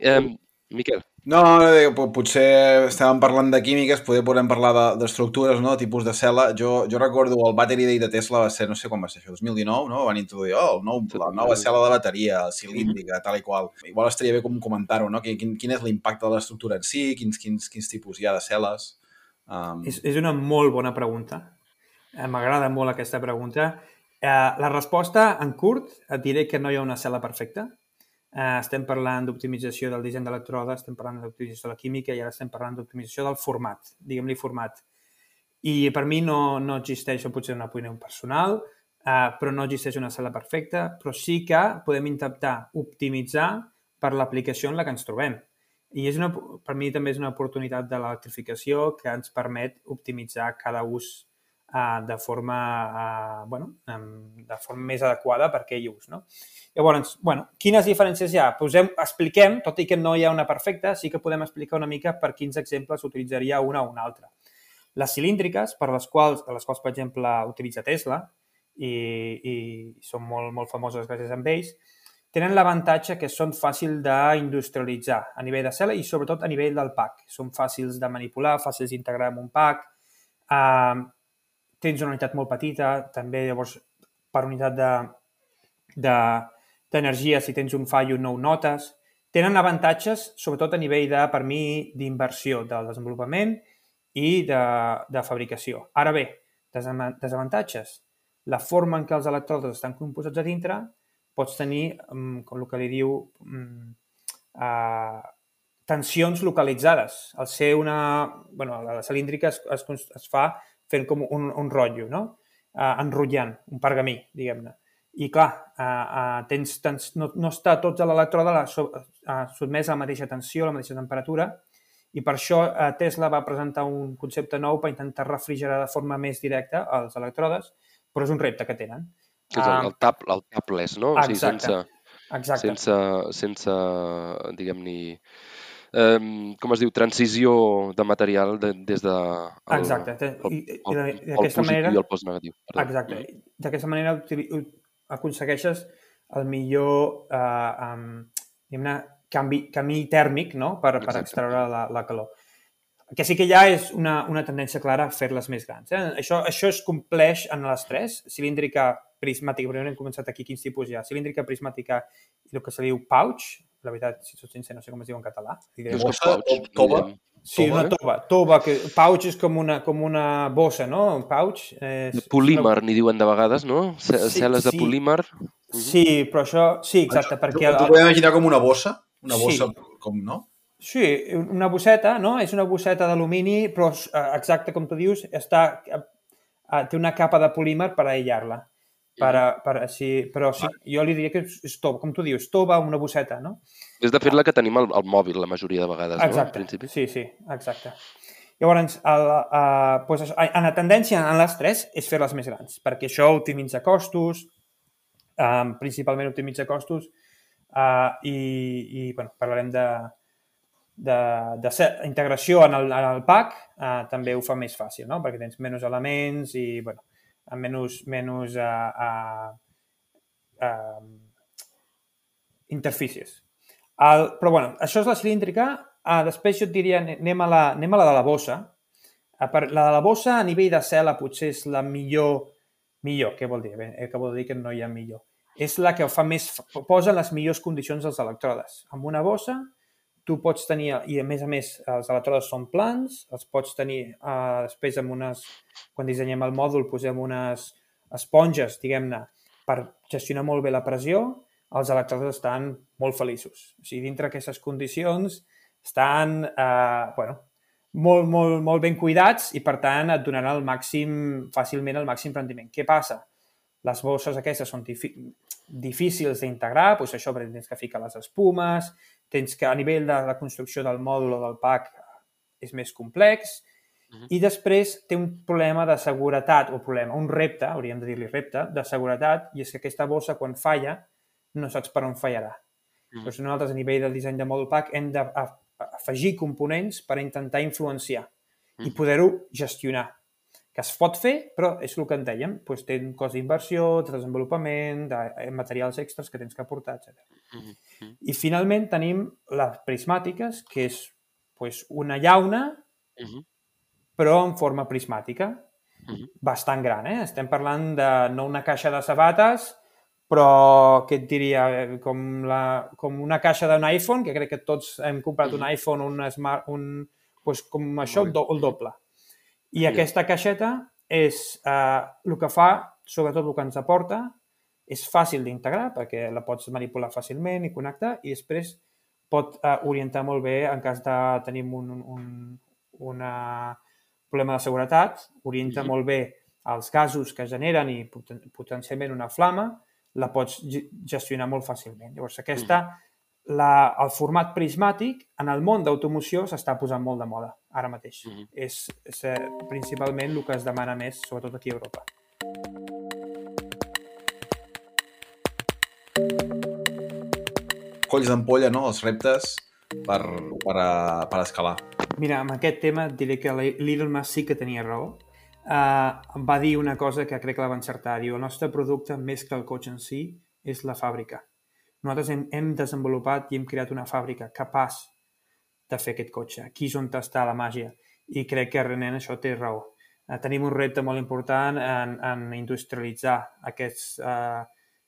Eh, Miquel, No, no, dic, po- potser estàvem parlant de químiques, poder podem parlar de- d'estructures, no? tipus de cel·la. Jo, jo recordo el Battery Day de Tesla va ser, no sé quan va ser això, 2019, no? Van introduir oh, el nou, la nova cel·la de bateria, cilíndrica, tal i qual. Igual estaria bé com comentar-ho, no? Quin, quin, quin és l'impacte de l'estructura en si, quins, quins, quins tipus hi ha de cel·les. Um, És, és una molt bona pregunta. Eh, M'agrada molt aquesta pregunta. Eh, la resposta, en curt, et diré que no hi ha una cel·la perfecta. Eh, estem parlant d'optimització del disseny d'electrode, estem parlant d'optimització de la química i ara estem parlant d'optimització del format, diguem-li format. I per mi no, no existeix, això potser una opinió personal, eh, però no existeix una cel·la perfecta, però sí que podem intentar optimitzar per l'aplicació en la que ens trobem. I és una, per mi també és una oportunitat de l'electrificació que ens permet optimitzar cada ús uh, de forma, uh, bueno, de forma més adequada per aquell ús. No? Llavors, bueno, quines diferències hi ha? Posem, expliquem, tot i que no hi ha una perfecta, sí que podem explicar una mica per quins exemples utilitzaria una o una altra. Les cilíndriques, per les quals, les quals, per exemple, utilitza Tesla, i, i són molt, molt famoses gràcies a ells, tenen l'avantatge que són fàcils d'industrialitzar a nivell de cel·la i sobretot a nivell del pack. Són fàcils de manipular, fàcils d'integrar en un pack, uh, tens una unitat molt petita, també llavors per unitat d'energia, de, de, si tens un fallo no ho notes. Tenen avantatges, sobretot a nivell de, per mi, d'inversió del desenvolupament i de, de fabricació. Ara bé, desavantatges. La forma en què els electrodes estan composats a dintre pots tenir, um, com el que li diu, uh, tensions localitzades. Al ser una... bueno, la cilíndrica es, es, es fa fent com un, un rotllo, no? Uh, enrotllant, un pergamí, diguem-ne. I clar, uh, uh, tens, tens, no, no està tots a l'electroda so, uh, sotmès a la mateixa tensió, a la mateixa temperatura, i per això uh, Tesla va presentar un concepte nou per intentar refrigerar de forma més directa els electrodes, però és un repte que tenen. Que és el, el, tap, el tapless, no? Exacte. O sigui, sense, Exacte. sense, sense diguem-ne, um, com es diu, transició de material de, des de... El, Exacte. I, i d'aquesta manera... i el postnegatiu. Perdó. Exacte. D'aquesta manera aconsegueixes el millor eh, um, canvi, camí tèrmic no? per, per Exacte. extreure la, la calor. Que sí que ha és una, una tendència clara a fer-les més grans. Eh? Això, això es compleix en les tres, cilíndrica, prismàtica, però hem començat aquí quins tipus hi ha. Cilíndrica, prismàtica i el que se diu pouch, la veritat, si soc sincer, no sé com es diu en català. Diré Bossa, pouch, tova. Sí, Toba, una eh? toba. Toba, que pouch és com una, com una bossa, no? Un pouch. Eh, De polímer, n'hi diuen de vegades, no? Sí, Cel·les de sí. polímer. Sí, però això... Sí, exacte, perquè... T'ho podem imaginar com una bossa? Una Sí. bossa, com, no? Sí, una bosseta, no? És una bosseta d'alumini, però eh, exacte com tu dius, està, eh, té una capa de polímer per aïllar-la. Per, a- per, així, però sí, jo li diria que és, tova, com tu dius, tova, una bosseta, no? És de fet la que tenim al, al mòbil la majoria de vegades, no? En Exacte, principi. sí, sí, exacte. Llavors, el, uh, pues, això, en la tendència en les tres és fer-les més grans, perquè això optimitza costos, um, principalment optimitza costos, uh, i, i bueno, parlarem de, de, de ser, integració en el, en el pack, uh, també ho fa més fàcil, no? perquè tens menys elements i bueno, menys, menys uh, uh, uh, interfícies. El, però bueno, això és la cilíndrica. Ah, després jo et diria, anem a la, anem a la de la bossa. Ah, per, la de la bossa a nivell de cel·la potser és la millor... Millor, què vol dir? Bé, que vol dir que no hi ha millor. És la que fa més, posa les millors condicions dels electrodes. Amb una bossa tu pots tenir, i a més a més els electrodes són plans, els pots tenir eh, després amb unes, quan dissenyem el mòdul posem unes esponges, diguem-ne, per gestionar molt bé la pressió, els electrodes estan molt feliços. O sigui, dintre aquestes condicions estan, eh, bueno, molt, molt, molt ben cuidats i, per tant, et donaran el màxim, fàcilment el màxim rendiment. Què passa? Les bosses aquestes són difícils d'integrar, doncs això tens que ficar les espumes, tens que a nivell de la construcció del mòdul o del pack és més complex, Uh -huh. i després té un problema de seguretat, o problema, un repte, hauríem de dir-li repte, de seguretat, i és que aquesta bossa, quan falla, no saps per on fallarà. Mm. Doncs nosaltres, a nivell del disseny de mòdul pack, hem d'afegir components per intentar influenciar i Mm. poder-ho gestionar. Que es pot fer, però és el que en dèiem, doncs té un cost d'inversió, de desenvolupament, de eh, materials extras que tens que aportar, etc. Mhm. I finalment tenim les prismàtiques, que és doncs, una llauna, Mhm. però en forma prismàtica, Mhm. bastant gran, eh? Estem parlant de no una caixa de sabates, però, què et diria, eh, com, la, com una caixa d'un iPhone, que crec que tots hem comprat un Mhm. iPhone, un smart, un, doncs com això, el, do, el doble. I Sí. aquesta caixeta és eh, el que fa, sobretot el que ens aporta, és fàcil d'integrar perquè la pots manipular fàcilment i connectar i després pot eh, orientar molt bé en cas de tenir un, un, una problema de seguretat, orienta Mhm. molt bé els gasos que generen i poten potencialment una flama, la pots ge- gestionar molt fàcilment. Llavors, aquesta, la, el format prismàtic en el món d'automoció s'està posant molt de moda ara mateix. Mm. -hmm. és, és eh, principalment el que es demana més, sobretot aquí a Europa. Colls d'ampolla, no? Els reptes per, per, a, per escalar. Mira, amb aquest tema et diré que l'Elon Musk sí que tenia raó. Uh, em va dir una cosa que crec que la va encertar. Diu, el nostre producte, més que el cotxe en si, és la fàbrica. Nosaltres hem, hem desenvolupat i hem creat una fàbrica capaç de fer aquest cotxe. Aquí és on està la màgia. I crec que René en això té raó. Uh, tenim un repte molt important en, en industrialitzar aquests, uh,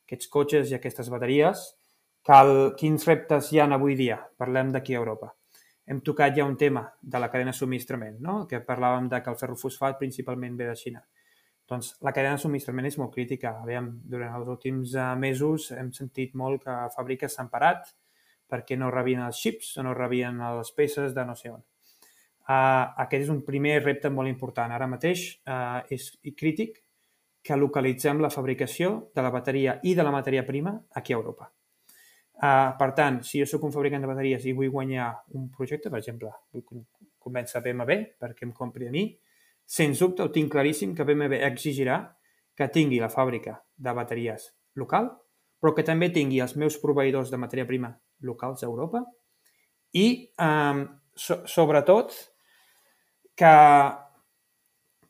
aquests cotxes i aquestes bateries. Cal, quins reptes hi ha avui dia? Parlem d'aquí a Europa hem tocat ja un tema de la cadena de subministrament, no? que parlàvem de que el ferrofosfat principalment ve de Xina. Doncs la cadena de subministrament és molt crítica. Aviam, durant els últims uh, mesos hem sentit molt que fàbriques s'han parat perquè no rebien els xips o no rebien les peces de no sé on. Uh, aquest és un primer repte molt important. Ara mateix uh, és crític que localitzem la fabricació de la bateria i de la matèria prima aquí a Europa. Uh, per tant, si jo sóc un fabricant de bateries i vull guanyar un projecte, per exemple, vull convèncer BMW perquè em compri a mi, sens dubte ho tinc claríssim que BMW exigirà que tingui la fàbrica de bateries local, però que també tingui els meus proveïdors de matèria prima locals a Europa i, um, so sobretot, que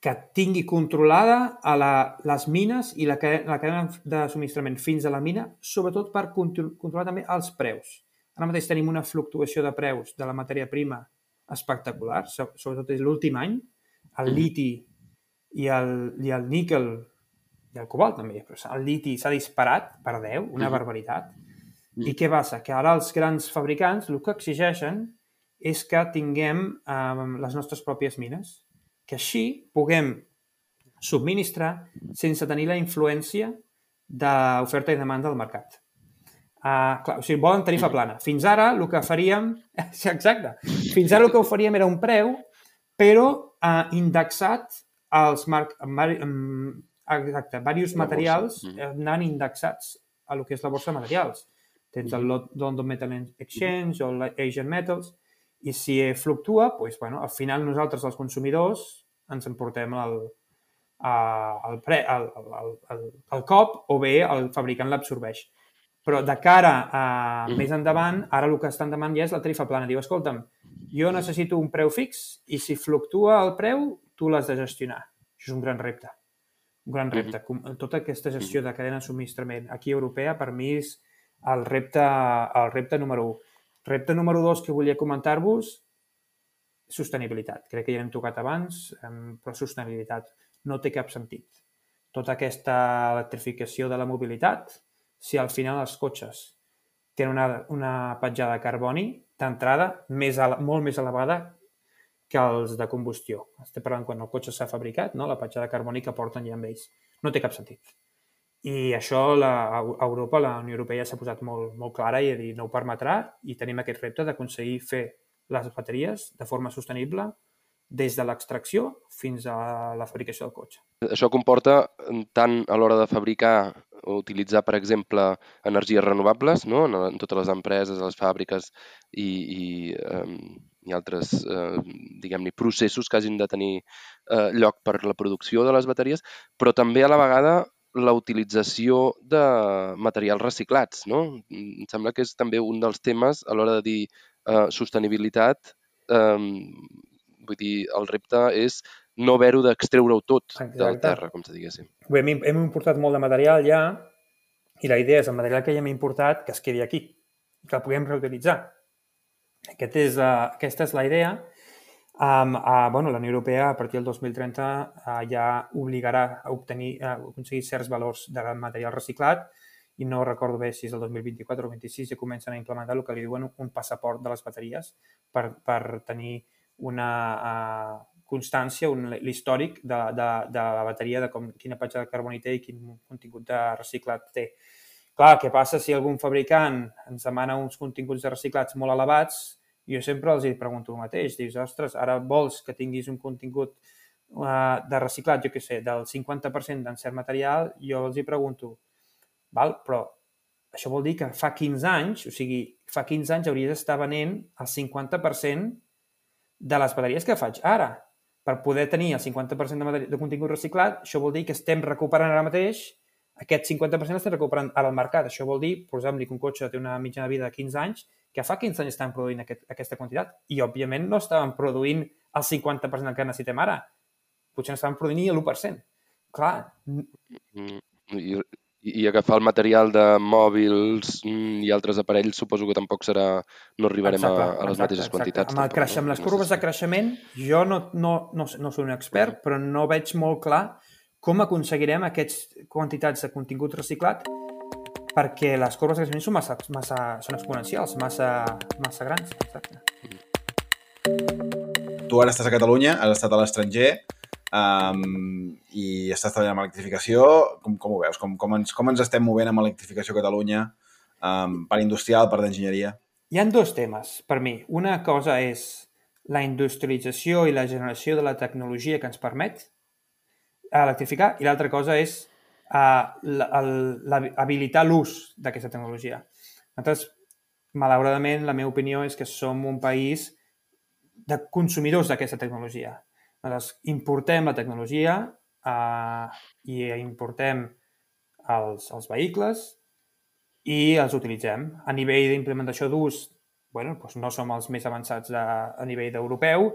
que tingui controlada a la, les mines i la, la cadena de subministrament fins a la mina, sobretot per controlar també els preus. Ara mateix tenim una fluctuació de preus de la matèria prima espectacular, sobretot l'últim any. El liti i el, i el níquel i el cobalt també, però el liti s'ha disparat per 10, una barbaritat. I què passa? Que ara els grans fabricants el que exigeixen és que tinguem eh, les nostres pròpies mines que així puguem subministrar sense tenir la influència d'oferta i demanda del mercat. Uh, clar, o sigui, volen tarifa plana. Fins ara el que faríem... (laughs) Exacte. Fins ara el que oferíem era un preu, però uh, indexat als mar... Mar... Exacte, diversos materials anant indexats a lo que és la borsa de materials. Tens el London Metal Exchange o l'Asian Metals, i si fluctua, doncs, bueno, al final nosaltres, els consumidors, ens emportem el, el, pre, el, el, el, el cop o bé el fabricant l'absorbeix. Però de cara a més endavant, ara el que estan demanant ja és la tarifa plana. Diu, escolta'm, jo necessito un preu fix i si fluctua el preu, tu l'has de gestionar. Això és un gran repte. Un gran repte. Tota aquesta gestió de cadena de subministrament aquí europea, per mi, és el repte, el repte número 1. Repte número 2 que volia comentar-vos, sostenibilitat. Crec que ja hem tocat abans, però sostenibilitat no té cap sentit. Tota aquesta electrificació de la mobilitat, si al final els cotxes tenen una, una petjada de carboni d'entrada més molt més elevada que els de combustió. Estem parlant quan el cotxe s'ha fabricat, no? la petjada carboni que porten ja amb ells. No té cap sentit. I això la, a Europa, la Unió Europea s'ha posat molt, molt clara i ha dit no ho permetrà i tenim aquest repte d'aconseguir fer les bateries de forma sostenible des de l'extracció fins a la fabricació del cotxe. Això comporta tant a l'hora de fabricar o utilitzar, per exemple, energies renovables no? en, en totes les empreses, les fàbriques i, i, um, i altres, uh, diguem-ne, processos que hagin de tenir uh, lloc per la producció de les bateries, però també a la vegada la utilització de materials reciclats. No? Em sembla que és també un dels temes a l'hora de dir uh, sostenibilitat um, Vull dir, el repte és no haver-ho d'extreure-ho tot Exacte. del terra, com se diguéssim. Bé, hem, hem importat molt de material ja i la idea és el material que ja hem importat que es quedi aquí, que el puguem reutilitzar. Aquest és, uh, aquesta és la idea. Um, uh, bueno, la Unió Europea a partir del 2030 uh, ja obligarà a obtenir, a aconseguir certs valors de material reciclat i no recordo bé si és el 2024 o 2026 ja comencen a implementar el que li diuen un passaport de les bateries per, per tenir una uh, constància, un, l'històric de, de, de la bateria, de com, quina petjada de carboni té i quin contingut de reciclat té. Clar, què passa si algun fabricant ens demana uns continguts de reciclats molt elevats? Jo sempre els pregunto el mateix. Dius, ostres, ara vols que tinguis un contingut uh, de reciclat, jo què sé, del 50% d'en cert material, jo els hi pregunto, val, però això vol dir que fa 15 anys, o sigui, fa 15 anys hauries d'estar venent el 50% de les bateries que faig ara. Per poder tenir el 50% de, de contingut reciclat, això vol dir que estem recuperant ara mateix aquest 50% l'estem recuperant ara al mercat. Això vol dir, exemple, que un cotxe té una mitjana de vida de 15 anys, que fa 15 anys estan produint aquest, aquesta quantitat. I, òbviament, no estaven produint el 50% que necessitem ara. Potser n'estaven produint l'1%. Clar. Mm, I, i agafar el material de mòbils mm, i altres aparells suposo que tampoc serà... no arribarem exacte, a, a les exacte, mateixes exacte. quantitats. Amb, el tampoc, amb les curves de creixement, jo no, no, no, no soc un expert, però no veig molt clar com aconseguirem aquestes quantitats de contingut reciclat perquè les curves de creixement són, massa, massa, són exponencials, massa, massa grans. Exacte. Tu ara estàs a Catalunya, has estat a l'estranger um, i estàs treballant amb electrificació. Com, com ho veus? Com, com, ens, com ens estem movent amb electrificació a Catalunya um, per industrial, per d'enginyeria? Hi han dos temes per mi. Una cosa és la industrialització i la generació de la tecnologia que ens permet electrificar i l'altra cosa és uh, habilitar l'ús d'aquesta tecnologia. Nosaltres, malauradament, la meva opinió és que som un país de consumidors d'aquesta tecnologia. Nosaltres importem la tecnologia uh, i importem els, els vehicles i els utilitzem. A nivell d'implementació d'ús, bueno, doncs no som els més avançats a, a nivell europeu,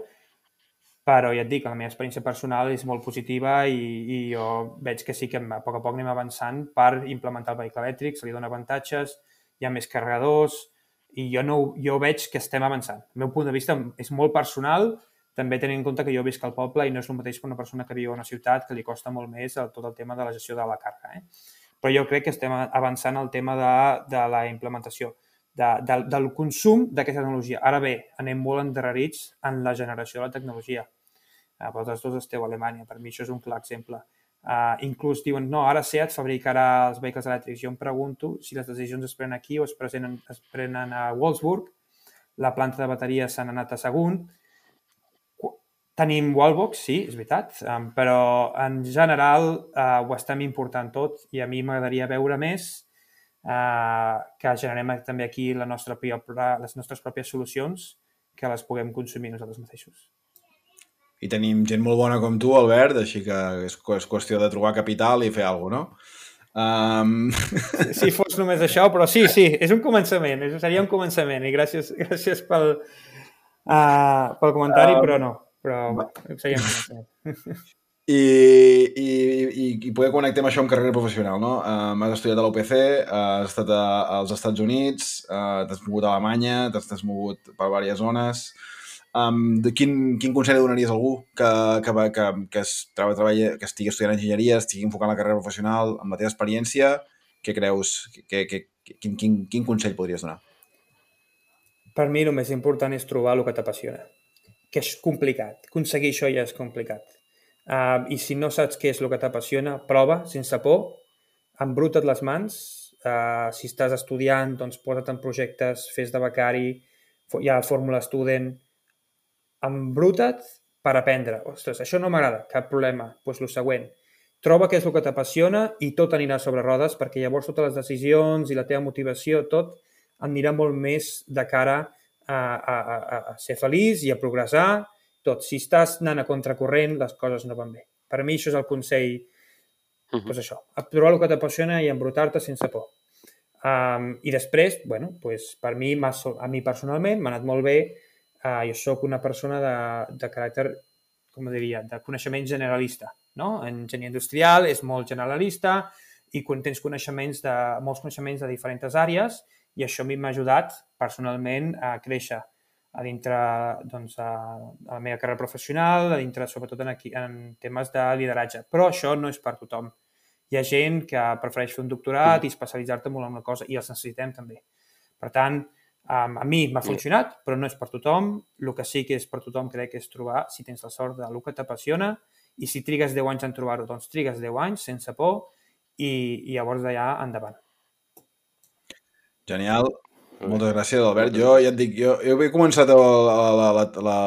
però ja et dic, la meva experiència personal és molt positiva i, i jo veig que sí que a poc a poc anem avançant per implementar el vehicle elèctric, se li dona avantatges, hi ha més carregadors i jo, no, jo veig que estem avançant. El meu punt de vista és molt personal, també tenint en compte que jo visc al poble i no és el mateix que una persona que viu a una ciutat que li costa molt més el, tot el tema de la gestió de la càrrega. Eh? Però jo crec que estem avançant el tema de, de la implementació, de, de, del consum d'aquesta tecnologia. Ara bé, anem molt endarrerits en la generació de la tecnologia Uh, vosaltres dos esteu a Alemanya, per mi això és un clar exemple. Uh, inclús diuen, no, ara SEAT fabricarà els vehicles elèctrics. Jo em pregunto si les decisions es prenen aquí o es, presenen, es prenen a Wolfsburg, la planta de bateries s'han anat a Sagunt, tenim Wallbox, sí, és veritat, um, però en general uh, ho estem important tot i a mi m'agradaria veure més uh, que generem també aquí la nostra, les nostres pròpies solucions que les puguem consumir nosaltres mateixos i tenim gent molt bona com tu, Albert, així que és, és qüestió de trobar capital i fer alguna cosa, no? Um... Si fos només això, però sí, sí, és un començament, seria un començament i gràcies, gràcies pel, uh, pel comentari, um... però no, però començament. (laughs) I, i, i, i poder connectar amb això amb carrera professional, no? Um, has estudiat a l'UPC, has estat a, als Estats Units, uh, t'has mogut a Alemanya, t'has mogut per diverses zones, Um, de quin, quin consell donaries a algú que, que, que, que, es, treballa, treballa, que estigui estudiant enginyeria, estigui enfocant la carrera professional, amb la teva experiència, què creus, que, que, quin, quin, quin consell podries donar? Per mi el més important és trobar el que t'apassiona, que és complicat. Aconseguir això ja és complicat. Uh, I si no saps què és el que t'apassiona, prova, sense por, embruta't les mans. Uh, si estàs estudiant, doncs posa't en projectes, fes de becari, hi ha Fórmula Student, embruta't per aprendre. Ostres, això no m'agrada, cap problema. Doncs pues el següent. Troba què és el que t'apassiona i tot anirà sobre rodes perquè llavors totes les decisions i la teva motivació, tot anirà molt més de cara a, a, a, a ser feliç i a progressar. Tot. Si estàs anant a contracorrent, les coses no van bé. Per mi això és el consell, uh -huh. pues això, a trobar el que t'apassiona i embrutar-te sense por. Um, I després, bueno, pues per mi, a mi personalment, m'ha anat molt bé uh, jo sóc una persona de, de caràcter, com diria, de coneixement generalista. No? Enginyer industrial és molt generalista i tens coneixements de, molts coneixements de diferents àrees i això a mi m'ha ajudat personalment a créixer a dintre doncs, a, a la meva carrera professional, a dintre sobretot en, aquí, en temes de lideratge. Però això no és per tothom. Hi ha gent que prefereix fer un doctorat i especialitzar-te molt en una cosa i els necessitem també. Per tant, Um, a mi m'ha funcionat, però no és per tothom. El que sí que és per tothom crec que és trobar, si tens la sort de lo que t'apassiona, i si trigues 10 anys en trobar-ho, doncs trigues 10 anys sense por i, i llavors d'allà endavant. Genial. Moltes gràcies, Albert. Jo ja et dic, jo, jo he començat la, la, la, la,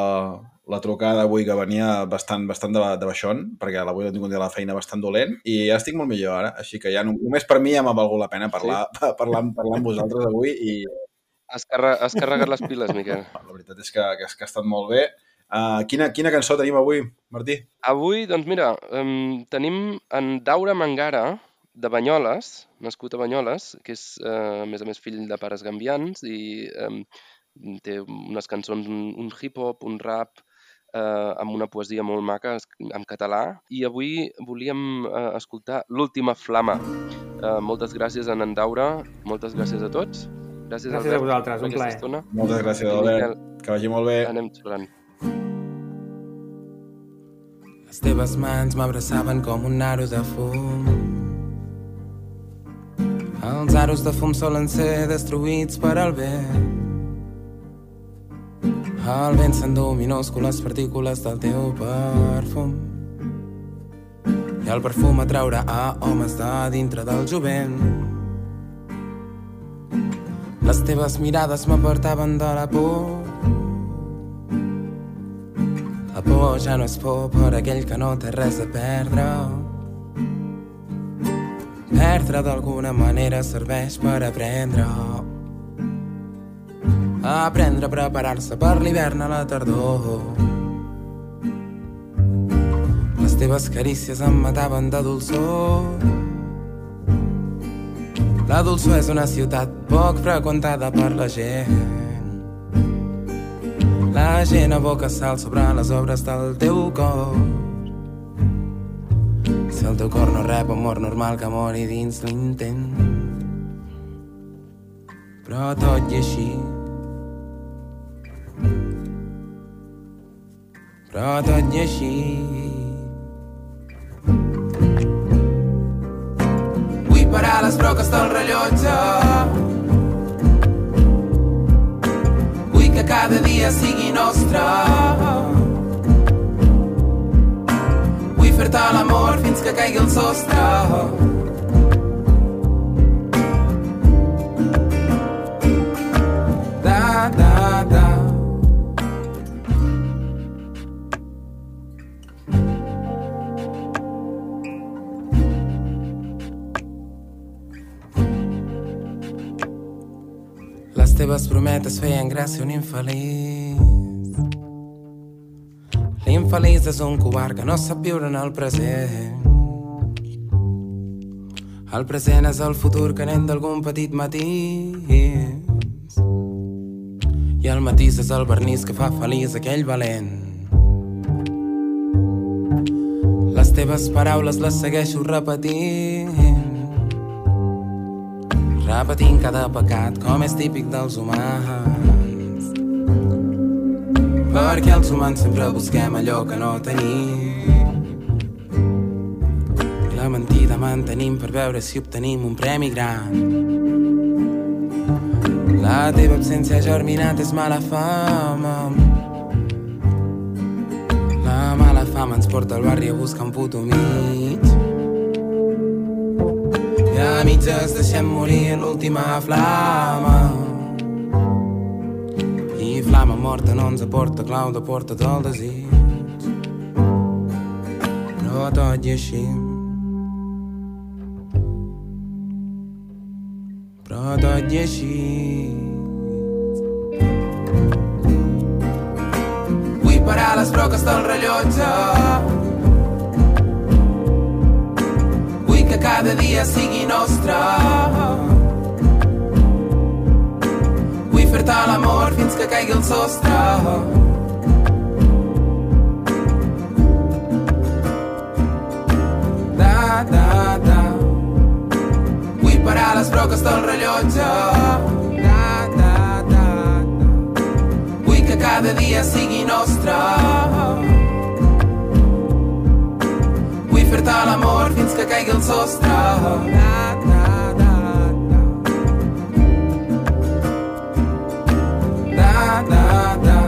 la trucada avui que venia bastant, bastant de, de baixón, perquè l'avui he tingut un dia a la feina bastant dolent, i ja estic molt millor ara, així que ja no, només per mi ja m'ha valgut la pena parlar, sí. parlar, (laughs) parlar amb vosaltres avui i Has, carre has carregat les piles, Miquel. (laughs) la veritat és que, que, que ha estat molt bé. Uh, quina, quina cançó tenim avui, Martí? Avui, doncs mira, um, tenim en Daura Mangara, de Banyoles, nascut a Banyoles, que és, uh, a més a més, fill de pares gambians i um, té unes cançons, un, un hip-hop, un rap, eh, amb una poesia molt maca en català i avui volíem eh, escoltar L'última flama. Eh, moltes gràcies a en Daura, moltes gràcies a tots. Gràcies, Gràcies a vosaltres, un plaer. Estona. Moltes gràcies, Albert. Miquel, Que vagi molt bé. anem xerrant. Les teves mans m'abraçaven com un aro de fum. Els aros de fum solen ser destruïts per al vent. El vent s'endú minúscules partícules del teu perfum. I el perfum atraurà a homes de dintre del jovent. Les teves mirades m'apartaven de la por. La por ja no és por per aquell que no té res a perdre. Perdre d'alguna manera serveix per aprendre. Aprendre a preparar-se per l'hivern a la tardor. Les teves carícies em mataven de dolçor. La dolçor és una ciutat poc freqüentada per la gent. La gent aboca sal sobre les obres del teu cor. Si el teu cor no rep amor normal que mori dins l'intent. Però tot i així... Però tot i així... Vull parar les broques del rellotge Vull que cada dia sigui nostre Vull fer-te l'amor fins que caigui el sostre Da, da, da Les teves prometes feien gràcia a un infeliç. L'infeliç és un covard que no sap viure en el present. El present és el futur que nen d'algun petit matís. I el matís és el vernís que fa feliç aquell valent. Les teves paraules les segueixo repetint repetint cada pecat com és típic dels humans. Perquè els humans sempre busquem allò que no tenim. I la mentida mantenim per veure si obtenim un premi gran. La teva absència germinat és mala fama. La mala fama ens porta al barri a buscar un puto mig. I a mitges deixem morir l'última flama. I flama morta no ens aporta clau de porta del desig. Però tot i així... Però tot i així... Vull parar les broques del rellotge Vull que cada dia sigui nostre. Fer-te l'amor fins que caigui el sostre. Da, da, da. Vull parar les broques del rellotge. Da, da, da, da. Vull que cada dia sigui nostre. Vull fer-te l'amor fins que caigui el sostre. Da, da, da, da.